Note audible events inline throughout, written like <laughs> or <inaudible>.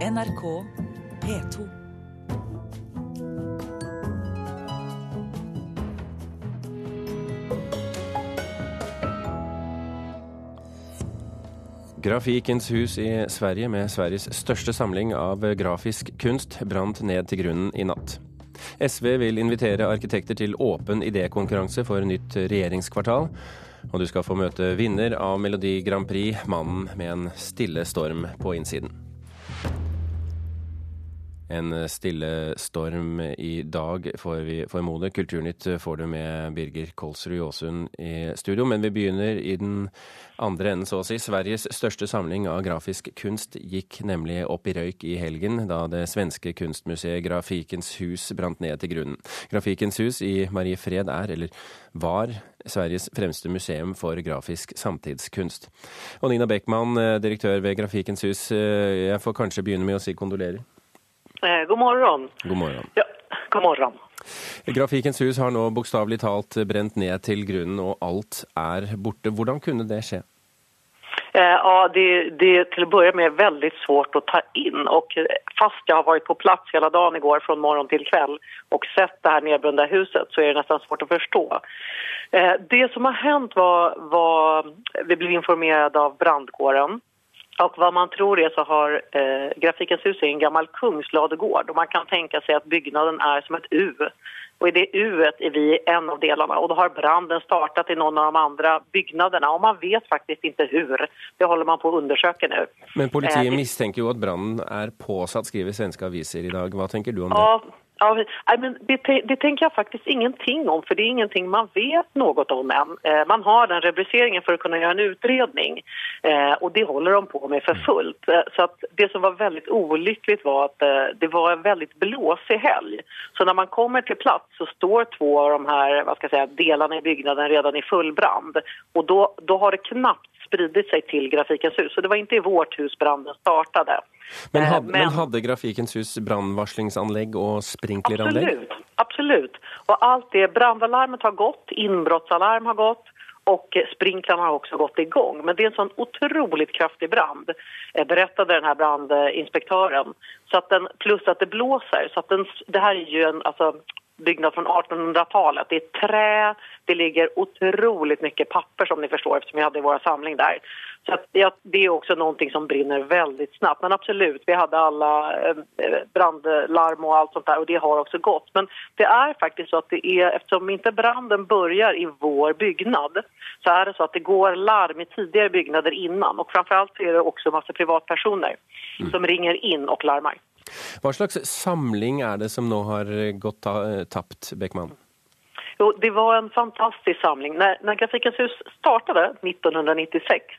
NRK P2. Grafikens hus i Sverige, med Sveriges største samling av grafisk kunst, brant ned til grunnen i natt. SV vil invitere arkitekter til åpen idékonkurranse for nytt regjeringskvartal. Og du skal få møte vinner av Melodi Grand Prix, mannen med en stille storm på innsiden. En stille storm i dag, får vi formode. Kulturnytt får du med Birger Kolsrud Jåsund i studio. Men vi begynner i den andre enden, så å si. Sveriges største samling av grafisk kunst gikk nemlig opp i røyk i helgen, da det svenske kunstmuseet Grafikens hus brant ned til grunnen. Grafikens hus i Marie Fred er, eller var, Sveriges fremste museum for grafisk samtidskunst. Og Nina Beckmann, direktør ved Grafikens hus, jeg får kanskje begynne med å si kondolerer? Eh, god morgen. God morgen. Ja, god morgen. Grafikens hus har nå bokstavelig talt brent ned til grunnen, og alt er borte. Hvordan kunne det skje? Eh, ja, det, det til till att börja med väldigt svårt att ta in och fast jag har varit på plats hela dagen igår från morgon till kväll och sett det här nedbrunna huset så är det nästan svårt att förstå. Eh, det som har hänt var, var vi blev informerade av brandkåren och vad man tror är så har eh, Grafikens hus är en gammal kungsladegård och man kan tänka sig att byggnaden är som ett U. Och i det U är vi en av delarna och då har branden startat i någon av de andra byggnaderna och man vet faktiskt inte hur. Det håller man på att undersöka nu. Men politiet eh, misstänker ju att branden är påsatt, skriver svenska aviser idag. Vad tänker du om det? Ja, men det, det, tenker jeg faktisk ingenting om, for det er ingenting man vet noe om än. Eh, man har den rubriceringen for å kunne gjøre en utredning eh, och det holder de på med for fullt. Eh, så det som var veldig ulykkelig, var at det var en veldig blåsig helg. Så når man kommer til plass, så står to av de her hva skal jeg si, delene i byggnaden redan i full brann. Og då har det knapt spridit seg til Grafikens hus. Så det var ikke i vårt hus brannen startade. Men, had, men... men hadde Grafikens hus brannvarslingsanlegg og sprinkleranlegg? Absolutt. absolutt. Og alt det, brandalarmet har gått, innbruddsalarm har gått Og sprinklarna har også gått i gang. Men det er en sånn utrolig kraftig brand, fortalte denne branninspektøren. Pluss at plus att det blåser. Så att den, det her er jo en, alltså, byggnad från 1800-talet. Det är trä, det ligger otroligt mycket papper som ni förstår eftersom vi hade vår samling där. Så att, det är också någonting som brinner väldigt snabbt. Men absolut, vi hade alla eh, brandlarm och allt sånt där och det har också gått. Men det är faktiskt så att det är, eftersom inte branden börjar i vår byggnad så är det så att det går larm i tidigare byggnader innan och framförallt är det också massa privatpersoner mm. som ringer in och larmar. Hva slags samling er det som nå har gått tapt, Beckmann? Jo, det var en fantastisk samling. Når, når Grafikens hus startet 1996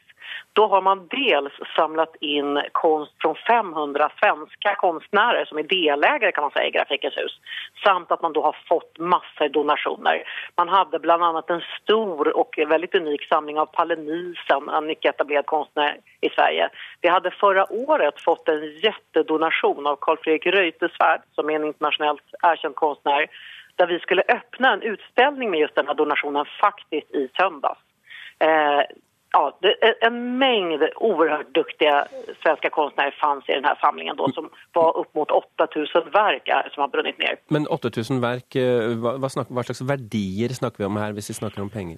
då har man dels samlat in konst från 500 svenska konstnärer som är delägare kan man säga i Grafikens hus. Samt att man då har fått massor donationer. Man hade bland annat en stor och väldigt unik samling av Palle Nielsen, en mycket etablerad konstnär i Sverige. Vi hade förra året fått en jättedonation av Carl Fredrik Reuterswärd som är en internationellt erkänd konstnär där vi skulle öppna en utställning med just den här donationen faktiskt i söndags. Eh, ja, en mängd oerhört duktiga svenska konstnärer fanns i den här samlingen då som var upp mot 8000 verk som har brunnit ner. Men 8000 verk, hva, vad, snack, vad slags verdier snackar vi om här, hvis vi snackar om pengar?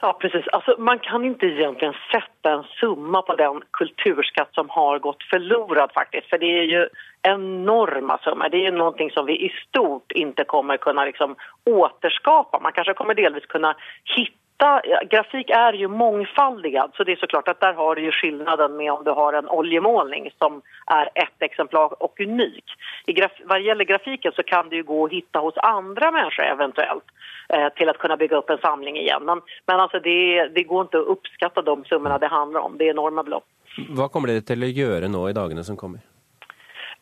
Ja, precis. Alltså, man kan inte egentligen sätta en summa på den kulturskatt som har gått förlorad faktiskt. För det är ju enorma summor. Det är någonting som vi i stort inte kommer kunna liksom återskapa. Man kanske kommer delvis kunna hitta grafik er jo mångfaldigad så det er så klart at der har du jo skillnaden med om du har en oljemålning som er ett eksemplar og unik. I graf hva gjelder grafiken så kan du jo gå og finne hos andre mennesker eventuelt eh, til å kunne bygge opp en samling igjen. Men, men altså det, det går ikke å oppskatte de summene det handler om. Det er enorme beløp. Hva kommer det til å gjøre nå i dagene som kommer?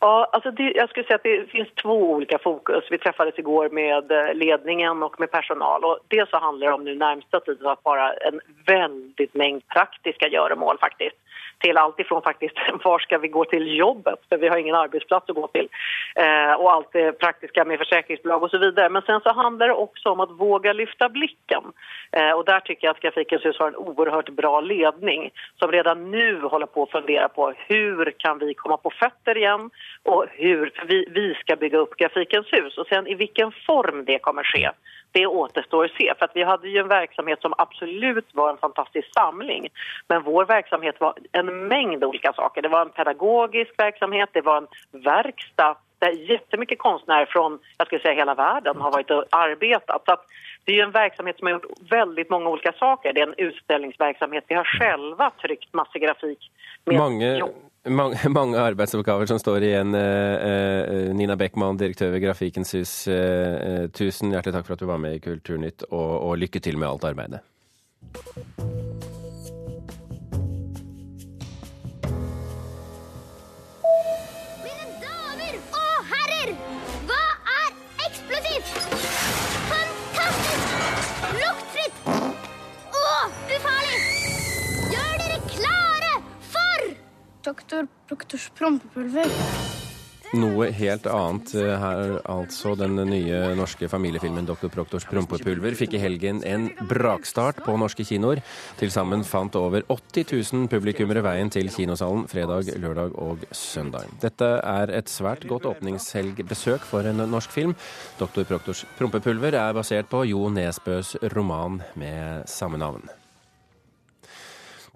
Ja, alltså det, jag skulle säga att det finns två olika fokus. Vi träffades igår med eh, ledningen och med personal. Och dels så handlar det om nu närmsta tiden att bara en väldigt mängd praktiska göromål faktiskt. Till allt ifrån faktiskt <laughs> var ska vi gå till jobbet, för vi har ingen arbetsplats att gå till. eh, och allt det praktiska med försäkringsbolag och så vidare. Men sen så handlar det också om att våga lyfta blicken. Eh, och där tycker jag att Grafikens hus har en oerhört bra ledning som redan nu håller på att fundera på hur kan vi komma på fötter igen och hur vi, vi ska bygga upp Grafikens hus och sen i vilken form det kommer ske det återstår att se. För att vi hade ju en verksamhet som absolut var en fantastisk samling. Men vår verksamhet var en mängd olika saker. Det var en pedagogisk verksamhet, det var en verkstad där jättemycket konstnärer från jag skulle säga, hela världen har varit och arbetat. Så det är en verksamhet som har gjort väldigt många olika saker. Det är en utställningsverksamhet. Vi har själva tryckt masse grafik. Med mange, mange, <laughs> mange, arbeidsoppgaver som står igjen. Eh, eh, Nina Beckmann, direktør ved Grafikens Hus, eh, tusen hjertelig takk for at du var med i Kulturnytt, og, og lykke til med alt arbeidet. Doktor Proktors prompepulver. Noe helt annet eh, her, altså. Den nye norske familiefilmen 'Doktor Proktors prompepulver' fikk i helgen en brakstart på norske kinoer. Til sammen fant over 80 000 publikummere veien til kinosalen fredag, lørdag og søndag. Dette er et svært godt åpningshelgbesøk for en norsk film. 'Doktor Proktors prompepulver' er basert på Jo Nesbøs roman med samme navn.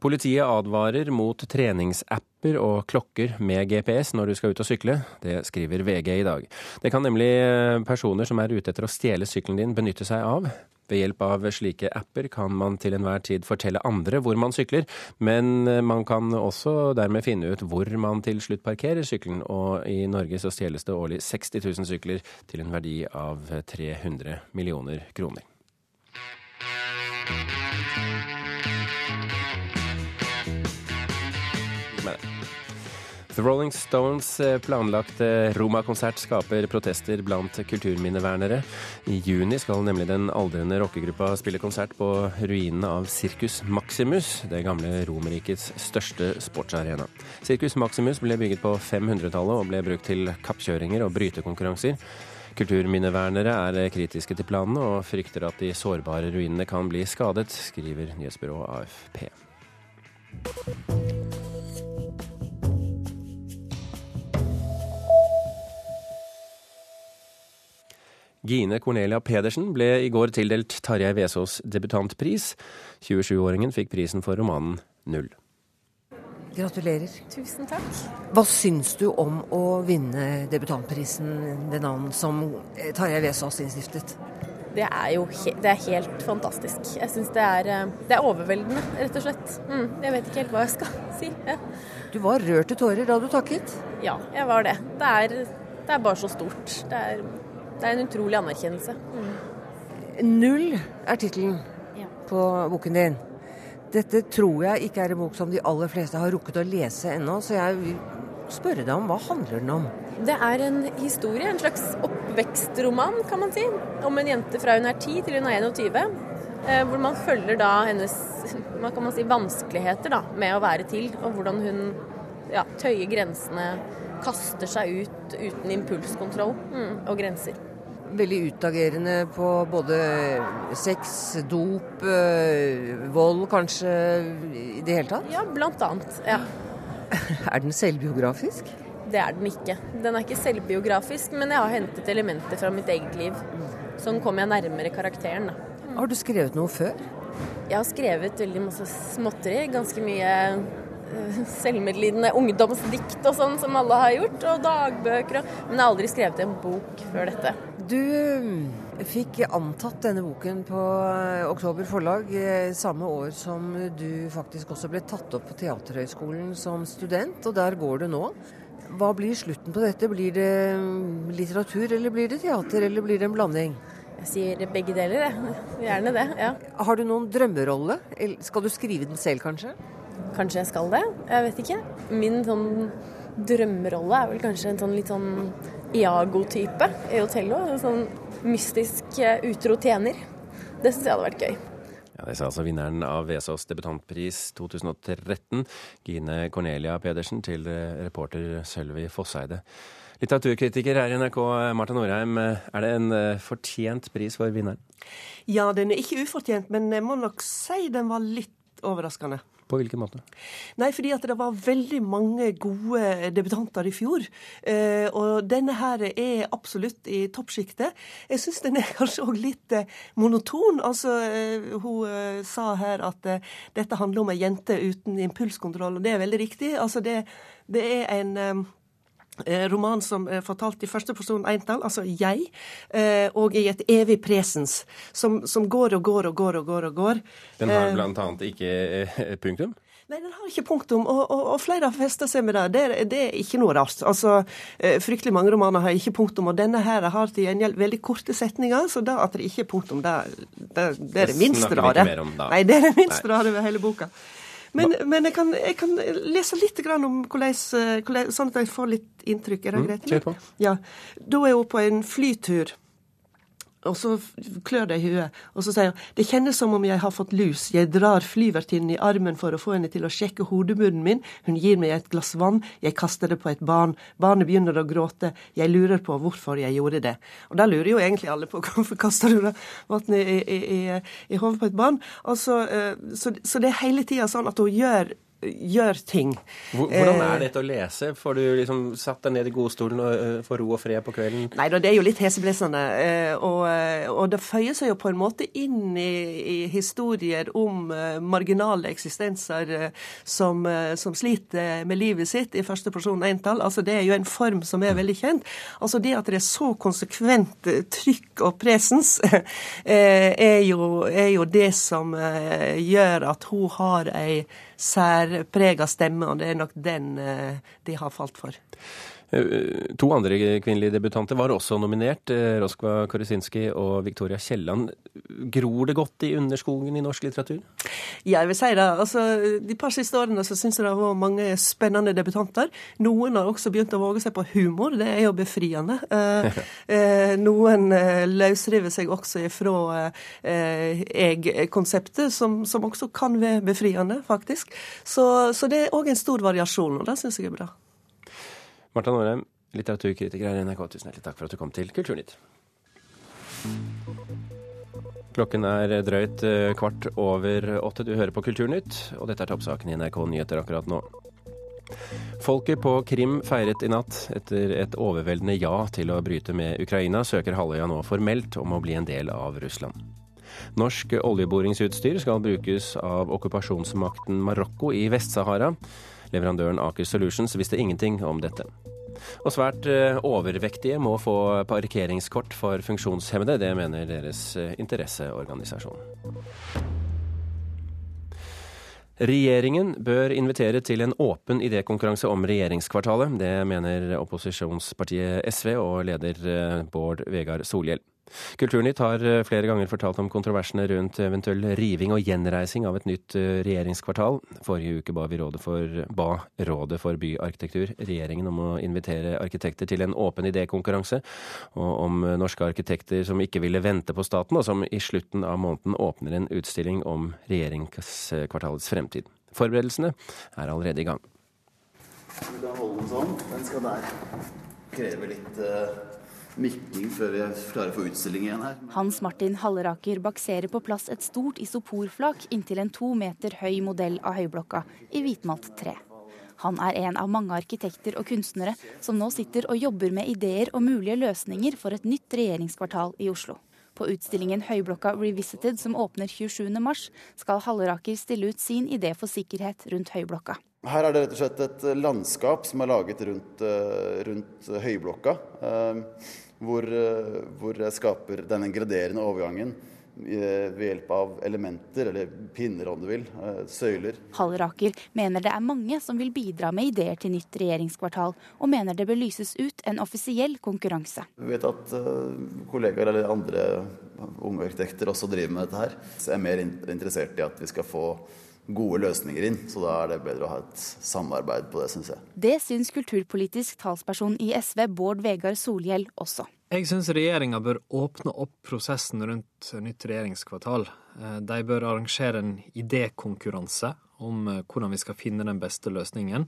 Politiet advarer mot treningsapper og klokker med GPS når du skal ut og sykle. Det skriver VG i dag. Det kan nemlig eh, personer som er ute etter å stjele sykkelen din, benytte seg av. Ved hjelp av slike apper kan man til enhver tid fortelle andre hvor man sykler, men eh, man kan også dermed finne ut hvor man til slutt parkerer sykkelen, og i Norge så stjeles det årlig 60 000 sykler til en verdi av 300 millioner kroner. The Rolling Stones eh, planlagte Roma-konsert skaper protester blant kulturminnevernere. I juni skal nemlig den aldrende rockegruppa spille konsert på ruinene av Circus Maximus, det gamle Romerrikets største sportsarena. Circus Maximus ble bygget på 500-tallet og ble brukt til kappkjøringer og brytekonkurranser. Kulturminnevernere er kritiske til planene og frykter at de sårbare ruinene kan bli skadet, skriver nyhetsbyrået AFP. Gine Cornelia Pedersen ble i går tildelt Tarjei Vesaas debutantpris. 27-åringen fikk prisen for romanen Null. Gratulerer. Tusen takk. Hva syns du om å vinne debutantprisen ved navn som eh, Tarjei Vesaas innstiftet? Det er jo he det er helt fantastisk. Jeg syns det, eh, det, er overveldende, rett og slett. Mm, jeg vet ikke helt hva jeg skal <laughs> si. Ja. Du var rørt til tårer da du takket? Ja, jeg var det. Det er, det er bare så stort. Det er det er en utrolig anerkjennelse. Mm. Null er tittelen ja. på boken din. Dette tror jeg ikke er en bok som de aller fleste har rukket å lese ennå, så jeg vil spørre deg om hva handler den om? Det er en historie, en slags oppvekstroman, kan man si. Om en jente fra hun er 10 til hun er 21. Eh, hvor man følger da hennes man kan man si, vanskeligheter da, med å være til, og hvordan hun ja, tøyer grensene, kaster seg ut uten impulskontroll mm, og grenser veldig utagerende på både sex, dop, øh, vold kanskje i det hele tatt? Ja, blant annet. Ja. <laughs> er den selvbiografisk? Det er den ikke. Den er ikke selvbiografisk, men jeg har hentet elementer fra mitt eget liv. Sånn kommer jeg nærmere karakteren. Da. Har du skrevet noe før? Jeg har skrevet veldig masse småtteri. Ganske mye selvmedlidende ungdomsdikt og sånn som alle har gjort, og dagbøker og Men jeg har aldri skrevet en bok før dette. Du eh, fikk antatt denne boken på eh, Oktober forlag eh, samme år som du faktisk også ble tatt opp på Teaterhøgskolen som student, og der går du nå. Hva blir slutten på dette? Blir det mm, litteratur, eller blir det teater, eller blir det en blanding? Jeg sier begge deler, jeg. Gjerne det. ja. Har du noen drømmerolle? Skal du skrive den selv, kanskje? Kanskje jeg skal det. Jeg vet ikke. Min sånn drømmerolle er vel kanskje en sånn litt sånn Iago-type i Otello. En sånn mystisk eh, utro tjener. Det syns jeg hadde vært gøy. Ja, Det sa altså vinneren av Vesaas debutantpris 2013, Gine Cornelia Pedersen, til reporter Sølvi Fosseide. Litteraturkritiker her i NRK, Marta Norheim. Er det en fortjent pris for vinneren? Ja, den er ikke ufortjent, men jeg må nok si den var litt overraskende. På hvilken måte? Nei, fordi at det var veldig mange gode debutanter i fjor. Eh, og denne her er absolutt i toppsjiktet. Jeg syns den er <laughs> kanskje òg litt eh, monoton. Altså, eh, hun sa her at dette handler om ei jente uten impulskontroll, og det er veldig riktig. Altså, det, det er en roman som er fortalt i første person entall, altså jeg, og i et evig presens, som, som, går og går og går og går. og går. Den har blant annet ikke punktum? Nei, den har ikke punktum, og, og, og flere har festa seg med det. det. Det, er ikke noe rart. Altså, Fryktelig mange romaner har ikke punktum, og denne her har til gjengjeld veldig korte setninger, så da at det ikke er punktum, det, det, det er det minste rare. Nei, det er det minste rare ved hele boka. Men, men jeg, kan, jeg, kan, lese litt om hvordan, hvordan, sånn at jeg får litt inntrykk. Er det greit? Kjør på. Ja. Da er hun på en flytur og så klør det i huet. Og så sier hun det kjennes som om jeg har fått lus. Jeg drar flyvertinnen i armen for å få henne til å sjekke hodebunnen min. Hun gir meg et glass vann. Jeg kaster det på et barn. Barnet begynner å gråte. Jeg lurer på hvorfor jeg gjorde det. Og da lurer jo egentlig alle på <laughs> hvorfor kaster du vannet i, i, i, i hodet på et barn. Altså, så, så det er hele tida sånn at hun gjør gjør ting. Hvordan er eh, dette å lese? Får du liksom satt deg ned i godstolen og uh, får ro og fred på kvelden? Nei da, det er jo litt heseblesende. Eh, og, og, det føyer seg jo på en måte inn i, i historier om marginale eksistenser som, som, sliter med livet sitt i første person entall. Altså, det er jo en form som er veldig kjent. Altså Det at det er så konsekvent trykk og presens, <laughs> er jo, er jo det som gjør at hun har ei særprega stemme, og det er nok den eh, de har falt for. Eh, to andre kvinnelige debutanter var også nominert. Eh, Roskva Koresinski og Victoria Kielland. Gror det godt i underskogen i norsk litteratur? Jeg vil si det. Altså, de par siste årene så syns jeg det vært mange spennende debutanter. Noen har også begynt å våge seg på humor. Det er jo befriende. Eh, noen løsriver seg også ifra jeg-konseptet, som, som, også kan være befriende, faktisk. Så, så det er òg en stor variasjon, og det syns jeg er bra. Marta Norheim, litteraturkritiker her i NRK, tusen hjertelig takk for at du kom til Kulturnytt. Klokken er drøyt eh, kvart over åtte. Du hører på Kulturnytt, og dette er toppsaken i NRK Nyheter akkurat nå. Folket på Krim feiret i natt. Etter et overveldende ja til å bryte med Ukraina, søker halvøya nå formelt om å bli en del av Russland. Norsk oljeboringsutstyr skal brukes av okkupasjonsmakten Marokko i Vest-Sahara. Leverandøren Aker Solutions visste ingenting om dette. Og svært eh, overvektige må få parkeringskort for funksjonshemmede. Det mener deres eh, interesseorganisasjon. Regjeringen bør invitere til en åpen idékonkurranse om regjeringskvartalet. Det mener opposisjonspartiet SV og leder eh, Bård Vegar Solhjell. Kulturnytt har eh, flere ganger fortalt om kontroversene rundt eventuell riving og gjenreising av et nytt eh, regjeringskvartal. Forrige uke ba, rådet for, ba Rådet for byarkitektur regjeringen om å invitere arkitekter til en åpen idékonkurranse, og om norske arkitekter som ikke ville vente på staten, og som i slutten av måneden åpner en utstilling om regjeringskvartalets fremtid. Forberedelsene er allerede i gang. Vil da holde den sånn? Den skal der. Krever litt uh nikking før vi klarer å få utstilling igjen her. Hans Martin Halleraker bakserer på plass et stort isoporflak inntil en to meter høy modell av Høyblokka i hvitmalt tre. Han er en av mange arkitekter og kunstnere som nå sitter og jobber med ideer og mulige løsninger for et nytt regjeringskvartal i Oslo. På utstillingen Høyblokka Revisited som åpner 27.3, skal Halleraker stille ut sin idé for sikkerhet rundt Høyblokka. Her er det rett og slett et landskap som er laget rundt, eh, rundt Høyblokka. Hvor, eh, hvor jeg skaper denne graderende overgangen eh, ved hjelp av elementer, eller pinner om du vil, eh, søyler. Halleraker mener det er mange som vil bidra med ideer til nytt regjeringskvartal, og mener det bør lyses ut en offisiell konkurranse. Vi vet at kollegaer eller andre unge arkitekter også driver med dette her. Så jeg er mer interessert i at vi skal få gode løsninger inn. Så da er det bedre å ha et samarbeid på det, syns jeg. Det syns kulturpolitisk talsperson i SV Bård Vegar Solhjell også. Jeg syns regjeringa bør åpne opp prosessen rundt nytt regjeringskvartal. Eh, de bør arrangere en idékonkurranse om eh, hvordan vi skal finne den beste løsningen.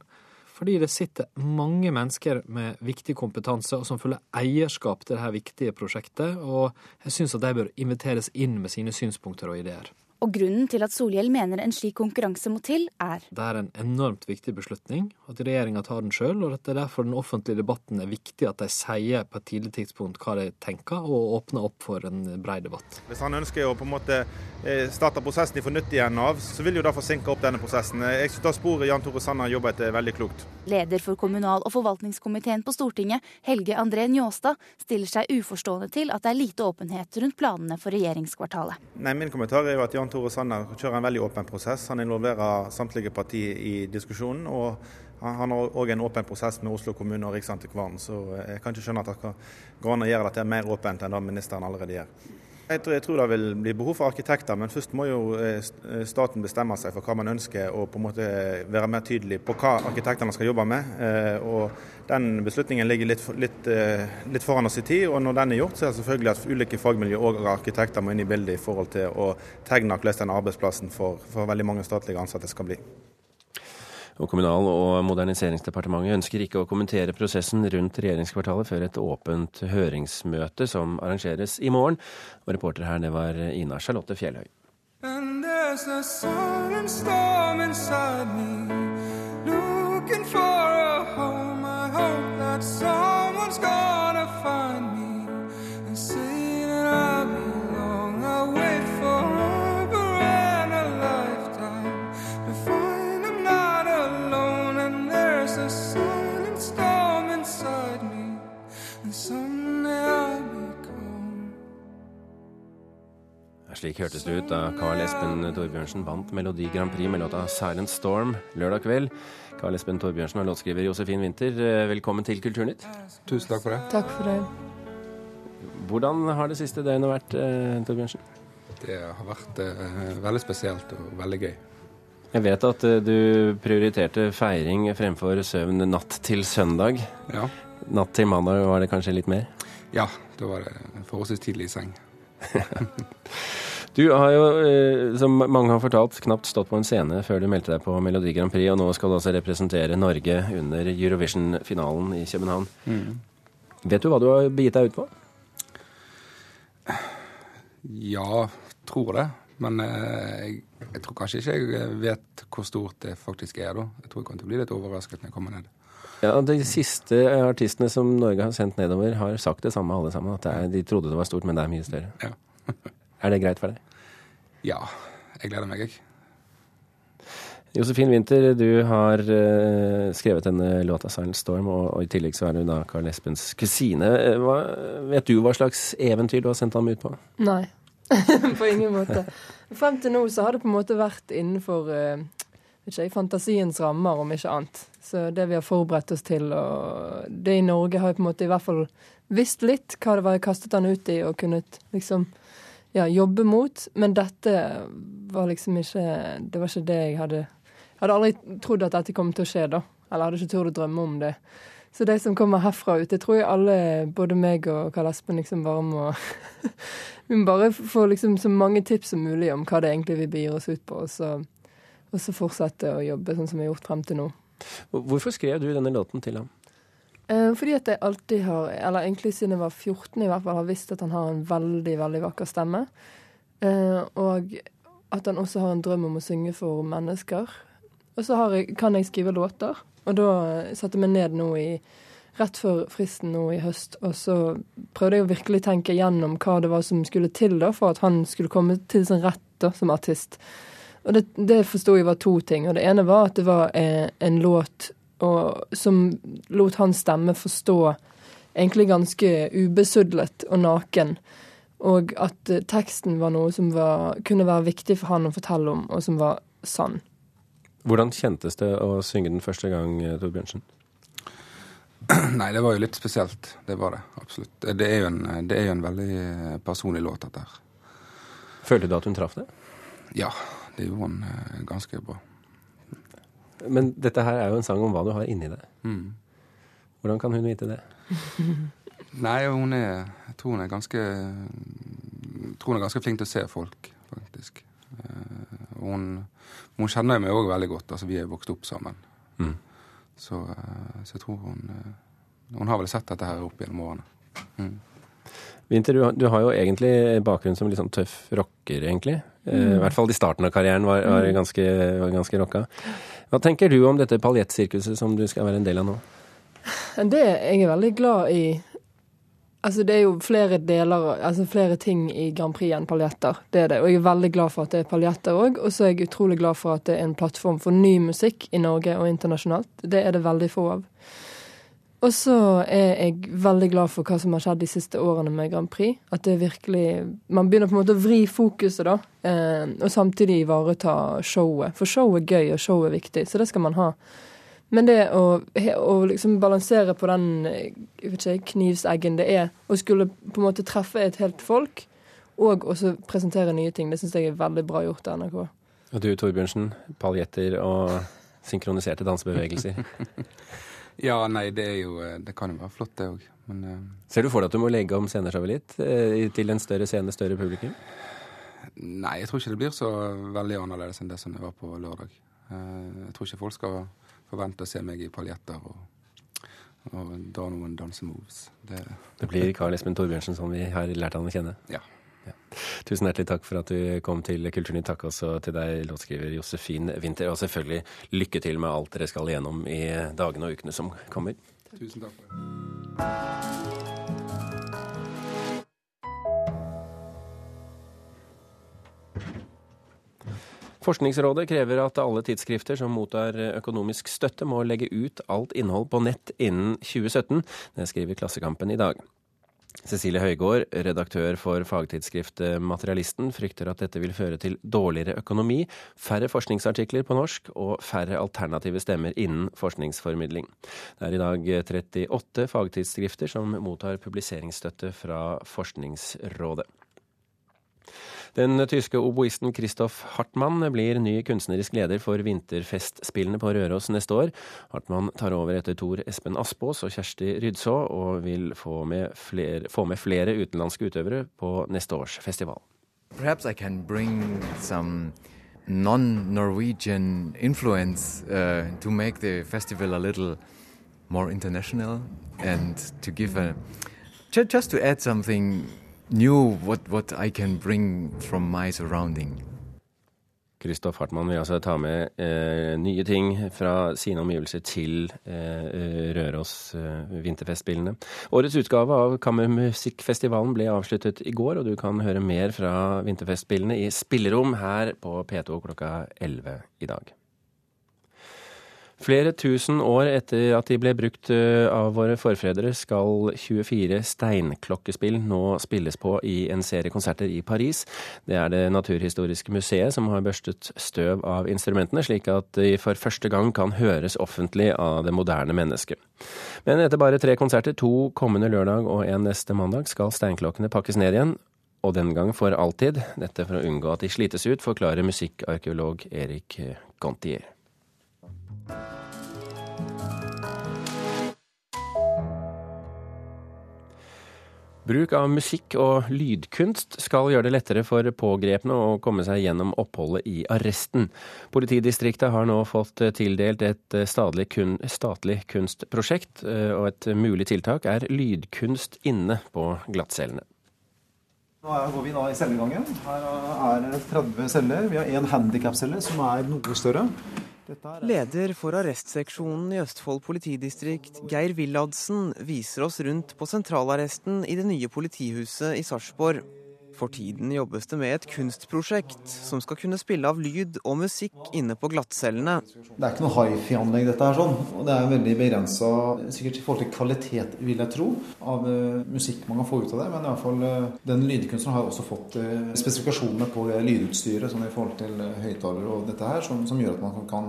Fordi det sitter mange mennesker med viktig kompetanse og som føler eierskap til dette viktige prosjektet, og jeg syns at de bør inviteres inn med sine synspunkter og ideer. Og grunnen til at Solhjell mener en slik konkurranse må til, er Det er en enormt viktig beslutning, at regjeringa tar den sjøl, og at det er derfor den offentlige debatten er viktig at de sier på et tidlig tidspunkt hva de tenker, og åpner opp for en brei debatt. Hvis han ønsker å på en måte eh, starte prosessen fra nytt igjen av, så vil jo det forsinke opp denne prosessen. Jeg synes det sporet Jan Tore Sanner jobber etter, er veldig klokt. leder for kommunal- og forvaltningskomiteen på Stortinget, Helge André Njåstad, stiller seg uforstående til at det er lite åpenhet rundt planene for regjeringskvartalet. Nei, Min kommentar er jo at Jan Tore Sanner kjører en veldig åpen prosess. Han involverer samtlige partier i diskusjonen. og han har òg en åpen prosess med Oslo kommune og Riksantikvaren, så jeg kan ikke skjønne at det går an å gjøre dette mer åpent enn det ministeren allerede gjør. Jeg tror, jeg tror det vil bli behov for arkitekter, men først må jo eh, staten bestemme seg for hva man ønsker, og på en måte være mer tydelig på hva arkitektene skal jobbe med. Eh, Og Den beslutningen ligger litt, litt, eh, litt foran oss i tid, og når den er gjort, så er det selvfølgelig at ulike fagmiljø og arkitekter må inn i bildet i forhold til å tegne hvordan den arbeidsplassen for, for veldig mange statlige ansatte skal bli. Og Kommunal- og moderniseringsdepartementet ønsker ikke å kommentere prosessen rundt regjeringskvartalet før et åpent høringsmøte som arrangeres i morgen. Og reporter her, det var Ina Charlotte Fjellhøy. Looking for a home. I hope that someone's gonna find me Slik hørtes det ut da Carl Espen Torbjørnsen vant Melodi Grand Prix med låta 'Silent Storm' lørdag kveld. Carl Espen Torbjørnsen og låtskriver Josefin Winther, eh, velkommen til Kulturnytt. Tusen takk for det. Takk for det. Hvordan har det siste døgnet vært, eh, Torbjørnsen? Det har vært eh, veldig spesielt og veldig gøy. Jeg vet at eh, du prioriterte feiring fremfor søvn natt til søndag. Ja. Natt til mandag var det kanskje litt mer? Ja, da var det forholdsvis tidlig i seng. <laughs> Du har jo, eh, som mange har fortalt, knapt stått på en scene før du meldte deg på Melodi Grand Prix, og nå skal du altså representere Norge under Eurovision-finalen i København. Mm. Vet du hva du har begitt deg ut på? Ja, tror det. Men eh, jeg, jeg tror kanskje ikke jeg vet hvor stort det faktisk er da. Jeg tror jeg kommer til å bli litt overrasket når jeg kommer ned. Ja, De siste artistene som Norge har sendt nedover, har sagt det samme alle sammen. At det er, de trodde det var stort, men det er mye større. Ja. <laughs> er det greit for deg? Ja, jeg gleder meg, jeg. Josefin Winther, du har eh, skrevet denne låta 'Silent Storm', og, og i tillegg så er du da Carl Espens kusine. Eh, Hva, vet du hva slags eventyr du har sendt ham ut på? Nei. <laughs> på ingen måte. Frem til nå så har det på en måte vært innenfor eh, ikke, fantasiens rammer, om ikke annet. Så det vi har forberedt oss til, og det i Norge har jeg på en måte i hvert fall visst litt hva det var jeg kastet han ut i, og kunnet liksom ja, jobbe mot. Men dette var liksom ikke Det var ikke det jeg hadde Jeg hadde aldri trodd at dette kom til å skje, da. Eller hadde ikke turt å drømme om det. Så de som kommer herfra ut, det tror jeg alle, både meg og Karl Espen, liksom bare må <laughs> Vi må bare få liksom så mange tips som mulig om hva det egentlig vi begir oss ut på, og så, og så fortsette å jobbe sånn som vi har gjort frem til nå. Hvorfor skrev du denne låten til ham? Eh, fordi at jeg alltid har, eller egentlig siden jeg var 14 i hvert fall, har visst at han har en veldig, veldig vakker stemme. Eh, og at han også har en drøm om å synge for mennesker. Og så har jeg, kan jeg skrive låter. Og da satte jeg meg ned nå i rett før fristen nå i høst, og så prøvde jeg å virkelig tenke gjennom hva det var som skulle til da, for at han skulle komme til sin rett da, som artist. Og det, det forsto jeg var to ting. Og det ene var at det var eh, en låt og, som lot hans stemme forstå egentlig ganske ubesudlet og naken. Og at eh, teksten var noe som var, kunne være viktig for han å fortelle om, og som var sann. Hvordan kjentes det å synge den første gang, eh, Torbjørnsen? <clears throat> Nei, det var jo litt spesielt. Det var det. Absolutt. Det er jo en, det er jo en veldig personlig låt, dette her. Følte du at hun traff det? Ja, det gjorde hun eh, ganske bra. Men dette her er jo en sang om hva du har inni deg. Mm. Hvordan kan hun vite det? <laughs> Nei, hun er Jeg tror hun er ganske jeg tror hun er ganske flink til å se folk, faktisk. Eh, hun, hun kjenner meg òg veldig godt. Altså, vi er vokst opp sammen. Mm. Så, eh, så, jeg tror hun eh, Hun har vel sett dette her opp gjennom årene. Mm. Winter, du, du, har jo egentlig bakgrunn som litt sånn tøff rocker, egentlig. Mm. I hvert fall i starten av karrieren var, var mm. ganske, var ganske rocka. Hva tenker du om dette paljettsirkuset som du skal være en del av nå? Det jeg er veldig glad i Altså, det er jo flere deler, altså flere ting i Grand Prix enn paljetter. Det er det. Og jeg er veldig glad for at det er paljetter òg. Og så er jeg utrolig glad for at det er en plattform for ny musikk i Norge og internasjonalt. Det er det veldig få av. Og så er jeg veldig glad for hva som har skjedd de siste årene med Grand Prix. At det virkelig Man begynner på en måte å vri fokuset, da. Eh, og samtidig ivareta showet. For show er gøy, og show er viktig. Så det skal man ha. Men det å, å liksom balansere på den ikke, knivseggen det er å skulle på en måte treffe et helt folk, og også presentere nye ting, det syns jeg er veldig bra gjort av NRK. Og du Torbjørnsen, paljetter og synkroniserte dansebevegelser? <laughs> ja, nei, det er jo Det kan jo være flott, det òg. Men uh... Ser du for deg at du må legge om sceneshowet litt til en større scene, større publikum? Nei, jeg tror ikke det blir så veldig annerledes enn det som det var på lørdag. Uh, jeg tror ikke folk skal forvente å se meg i paljetter og, og dra noen dansemoves. Det, det blir Karl Espen Torbjørnsen som vi har lært han å kjenne? Ja. ja. Tusen hjertelig takk for at du kom til Kulturnytt. Takk også til deg, låtskriver Josefin Winther. Og selvfølgelig lykke til med alt dere skal igjennom i dagene og ukene som kommer. Tusen takk for det. Forskningsrådet krever at alle tidsskrifter som mottar økonomisk støtte, må legge ut alt innhold på nett innen 2017. Det skriver Klassekampen i dag. Cecilie Høygård, redaktør for fagtidsskriftet Materialisten, frykter at dette vil føre til dårligere økonomi, færre forskningsartikler på norsk og færre alternative stemmer innen forskningsformidling. Det er i dag 38 fagtidsskrifter som mottar publiseringsstøtte fra Forskningsrådet. Den tyske oboisten Christoph Hartmann blir ny kunstnerisk leder for vinterfestspillene på Røros neste år. Hartmann tar over etter Tor Espen Aspås og Kjersti Rydså, og vil få med, flere, få med flere utenlandske utøvere på neste års festival. Perhaps I can bring some non-Norwegian influence uh, to make the festival a little more international and to give a just to add something knew what, what I can bring from my surrounding. Kristoff Hartmann vil altså ta med eh, nye ting fra sine omgivelser til eh, Røros eh, vinterfestspillene. Årets utgave av Kammermusikkfestivalen ble avsluttet i går, og du kan høre mer fra vinterfestspillene i Spillerom her på P2 klokka 11 i dag. Flere tusen år etter at de ble brukt eh, av våre forfedre, skal 24 steinklokkespill nå spilles på i en serie konserter i Paris. Det er Det Naturhistoriske museet som har børstet støv av instrumentene, slik at de for første gang kan høres offentlig av det moderne mennesket. Men etter bare tre konserter, to kommende lørdag og en neste mandag, skal steinklokkene pakkes ned igjen, og den gang for alltid. Dette for å unngå at de slites ut, forklarer musikkarkeolog Erik Gontier. Bruk av musikk og lydkunst skal gjøre det lettere for pågrepne å komme seg gjennom oppholdet i arresten. Politidistriktet har nå fått tildelt et statlig, kun, statlig kunstprosjekt, eh, og et mulig tiltak er lydkunst inne på glattcellene. Nå går vi i cellegangen. Her er det 30 celler. Vi har én handikapcelle som er noe større. Leder for arrestseksjonen i Østfold politidistrikt, Geir Willadsen, viser oss rundt på sentralarresten i det nye politihuset i Sarpsborg. For tiden jobbes det med et kunstprosjekt som skal kunne spille av lyd og musikk inne på glattcellene. Det er ikke noe hifi-anlegg, dette her, sånn. Og det er veldig begrensa, sikkert i forhold til kvalitet, vil jeg tro, av uh, musikk man kan få ut av det. Men i hvert fall, uh, den lydkunstneren har også fått uh, spesifikasjonene på lydutstyret sånn i forhold til høyttalere og dette her, som, som, gjør at man kan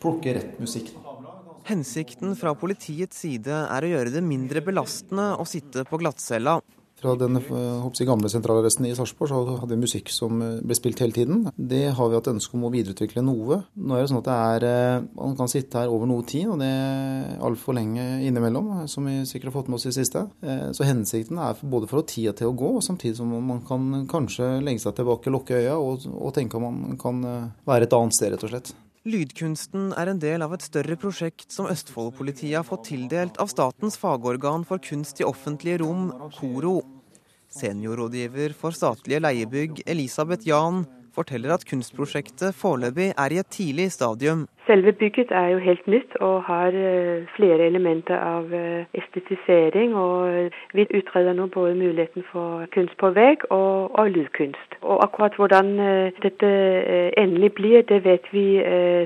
plukke rett musikk. Da. Hensikten fra politiets side er å gjøre det mindre belastende å sitte på glattcella. Fra den jeg, gamle sentralarresten i Sarpsborg så hadde vi musikk som ble spilt hele tiden. Det har vi hatt ønske om å videreutvikle noe. Nå er det sånn at det er, Man kan sitte her over noe tid, og det er altfor lenge innimellom, som vi sikkert har fått med oss i siste. Så hensikten er både for å tida til å gå, og samtidig som man kan kanskje legge seg tilbake, lukke øya og, og tenke om man kan være et annet sted, rett og slett. Lydkunsten er en del av et større prosjekt som Østfold-politiet har fått tildelt av statens fagorgan for kunst i offentlige rom, KORO. Seniorrådgiver for statlige leiebygg, Elisabeth Jahn, forteller at kunstprosjektet foreløpig er i et tidlig stadium. Selve bygget er jo helt nytt og har eh, flere elementer av eh, estetisering. Og vi utreder nå både muligheten for kunst på vegg og, og lydkunst. Og akkurat hvordan eh, dette endelig blir, det vet vi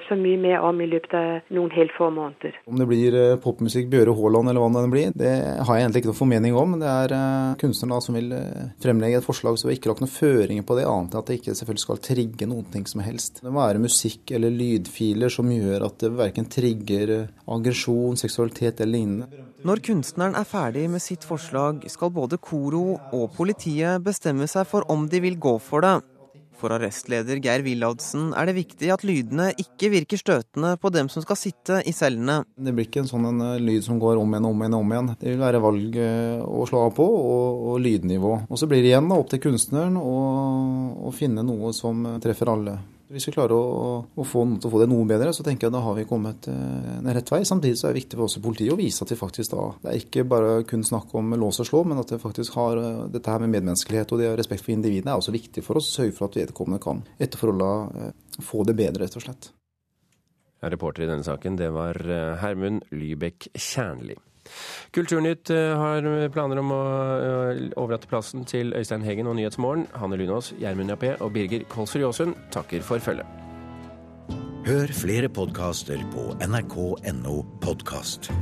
så mye mer om i løpet av noen helt få måneder. Om det blir popmusikk Bjøre Haaland eller hva det blir, det har jeg egentlig ikke noen formening om. Det er kunstneren som vil fremlegge et forslag, så vi har ikke lagt noen føringer på det, annet enn at det ikke selvfølgelig skal trigge noen ting som helst. Det må være musikk eller lydfiler som som gjør at det verken trigger aggresjon, seksualitet eller lignende. Når kunstneren er ferdig med sitt forslag, skal både Koro og politiet bestemme seg for om de vil gå for det. For arrestleder Geir Willadsen er det viktig at lydene ikke virker støtende på dem som skal sitte i cellene. Det blir ikke en sånn en eh, lyd som går om igjen og om igjen. om igjen. Det vil være valg eh, å slå av på, og, og lydnivå. Og Så blir det igjen opp til kunstneren å, å finne noe som treffer alle. Hvis vi klarer å, å få noen til å få det noe bedre, så tenker jeg da har vi kommet eh, en rett vei. Samtidig så er det viktig for oss i politiet å vise at vi faktisk da Det er ikke bare kun snakk om lås og slå, men at det faktisk har eh, dette her med medmenneskelighet og det respekt for individene er også viktig for oss. Sørge for at vedkommende kan etter forholda eh, få det bedre, rett og slett. Reporter i denne saken, det var Hermund Lybekk Kjernli. Kulturnytt eh, har planer om å eh, overlate plassen til Øystein Heggen og Nyhetsmorgen. Hanne Lunås, Gjermund Jappé og Birger Kolsrud Jåsund takker for følget. Hør flere podkaster på nrk.no podkast.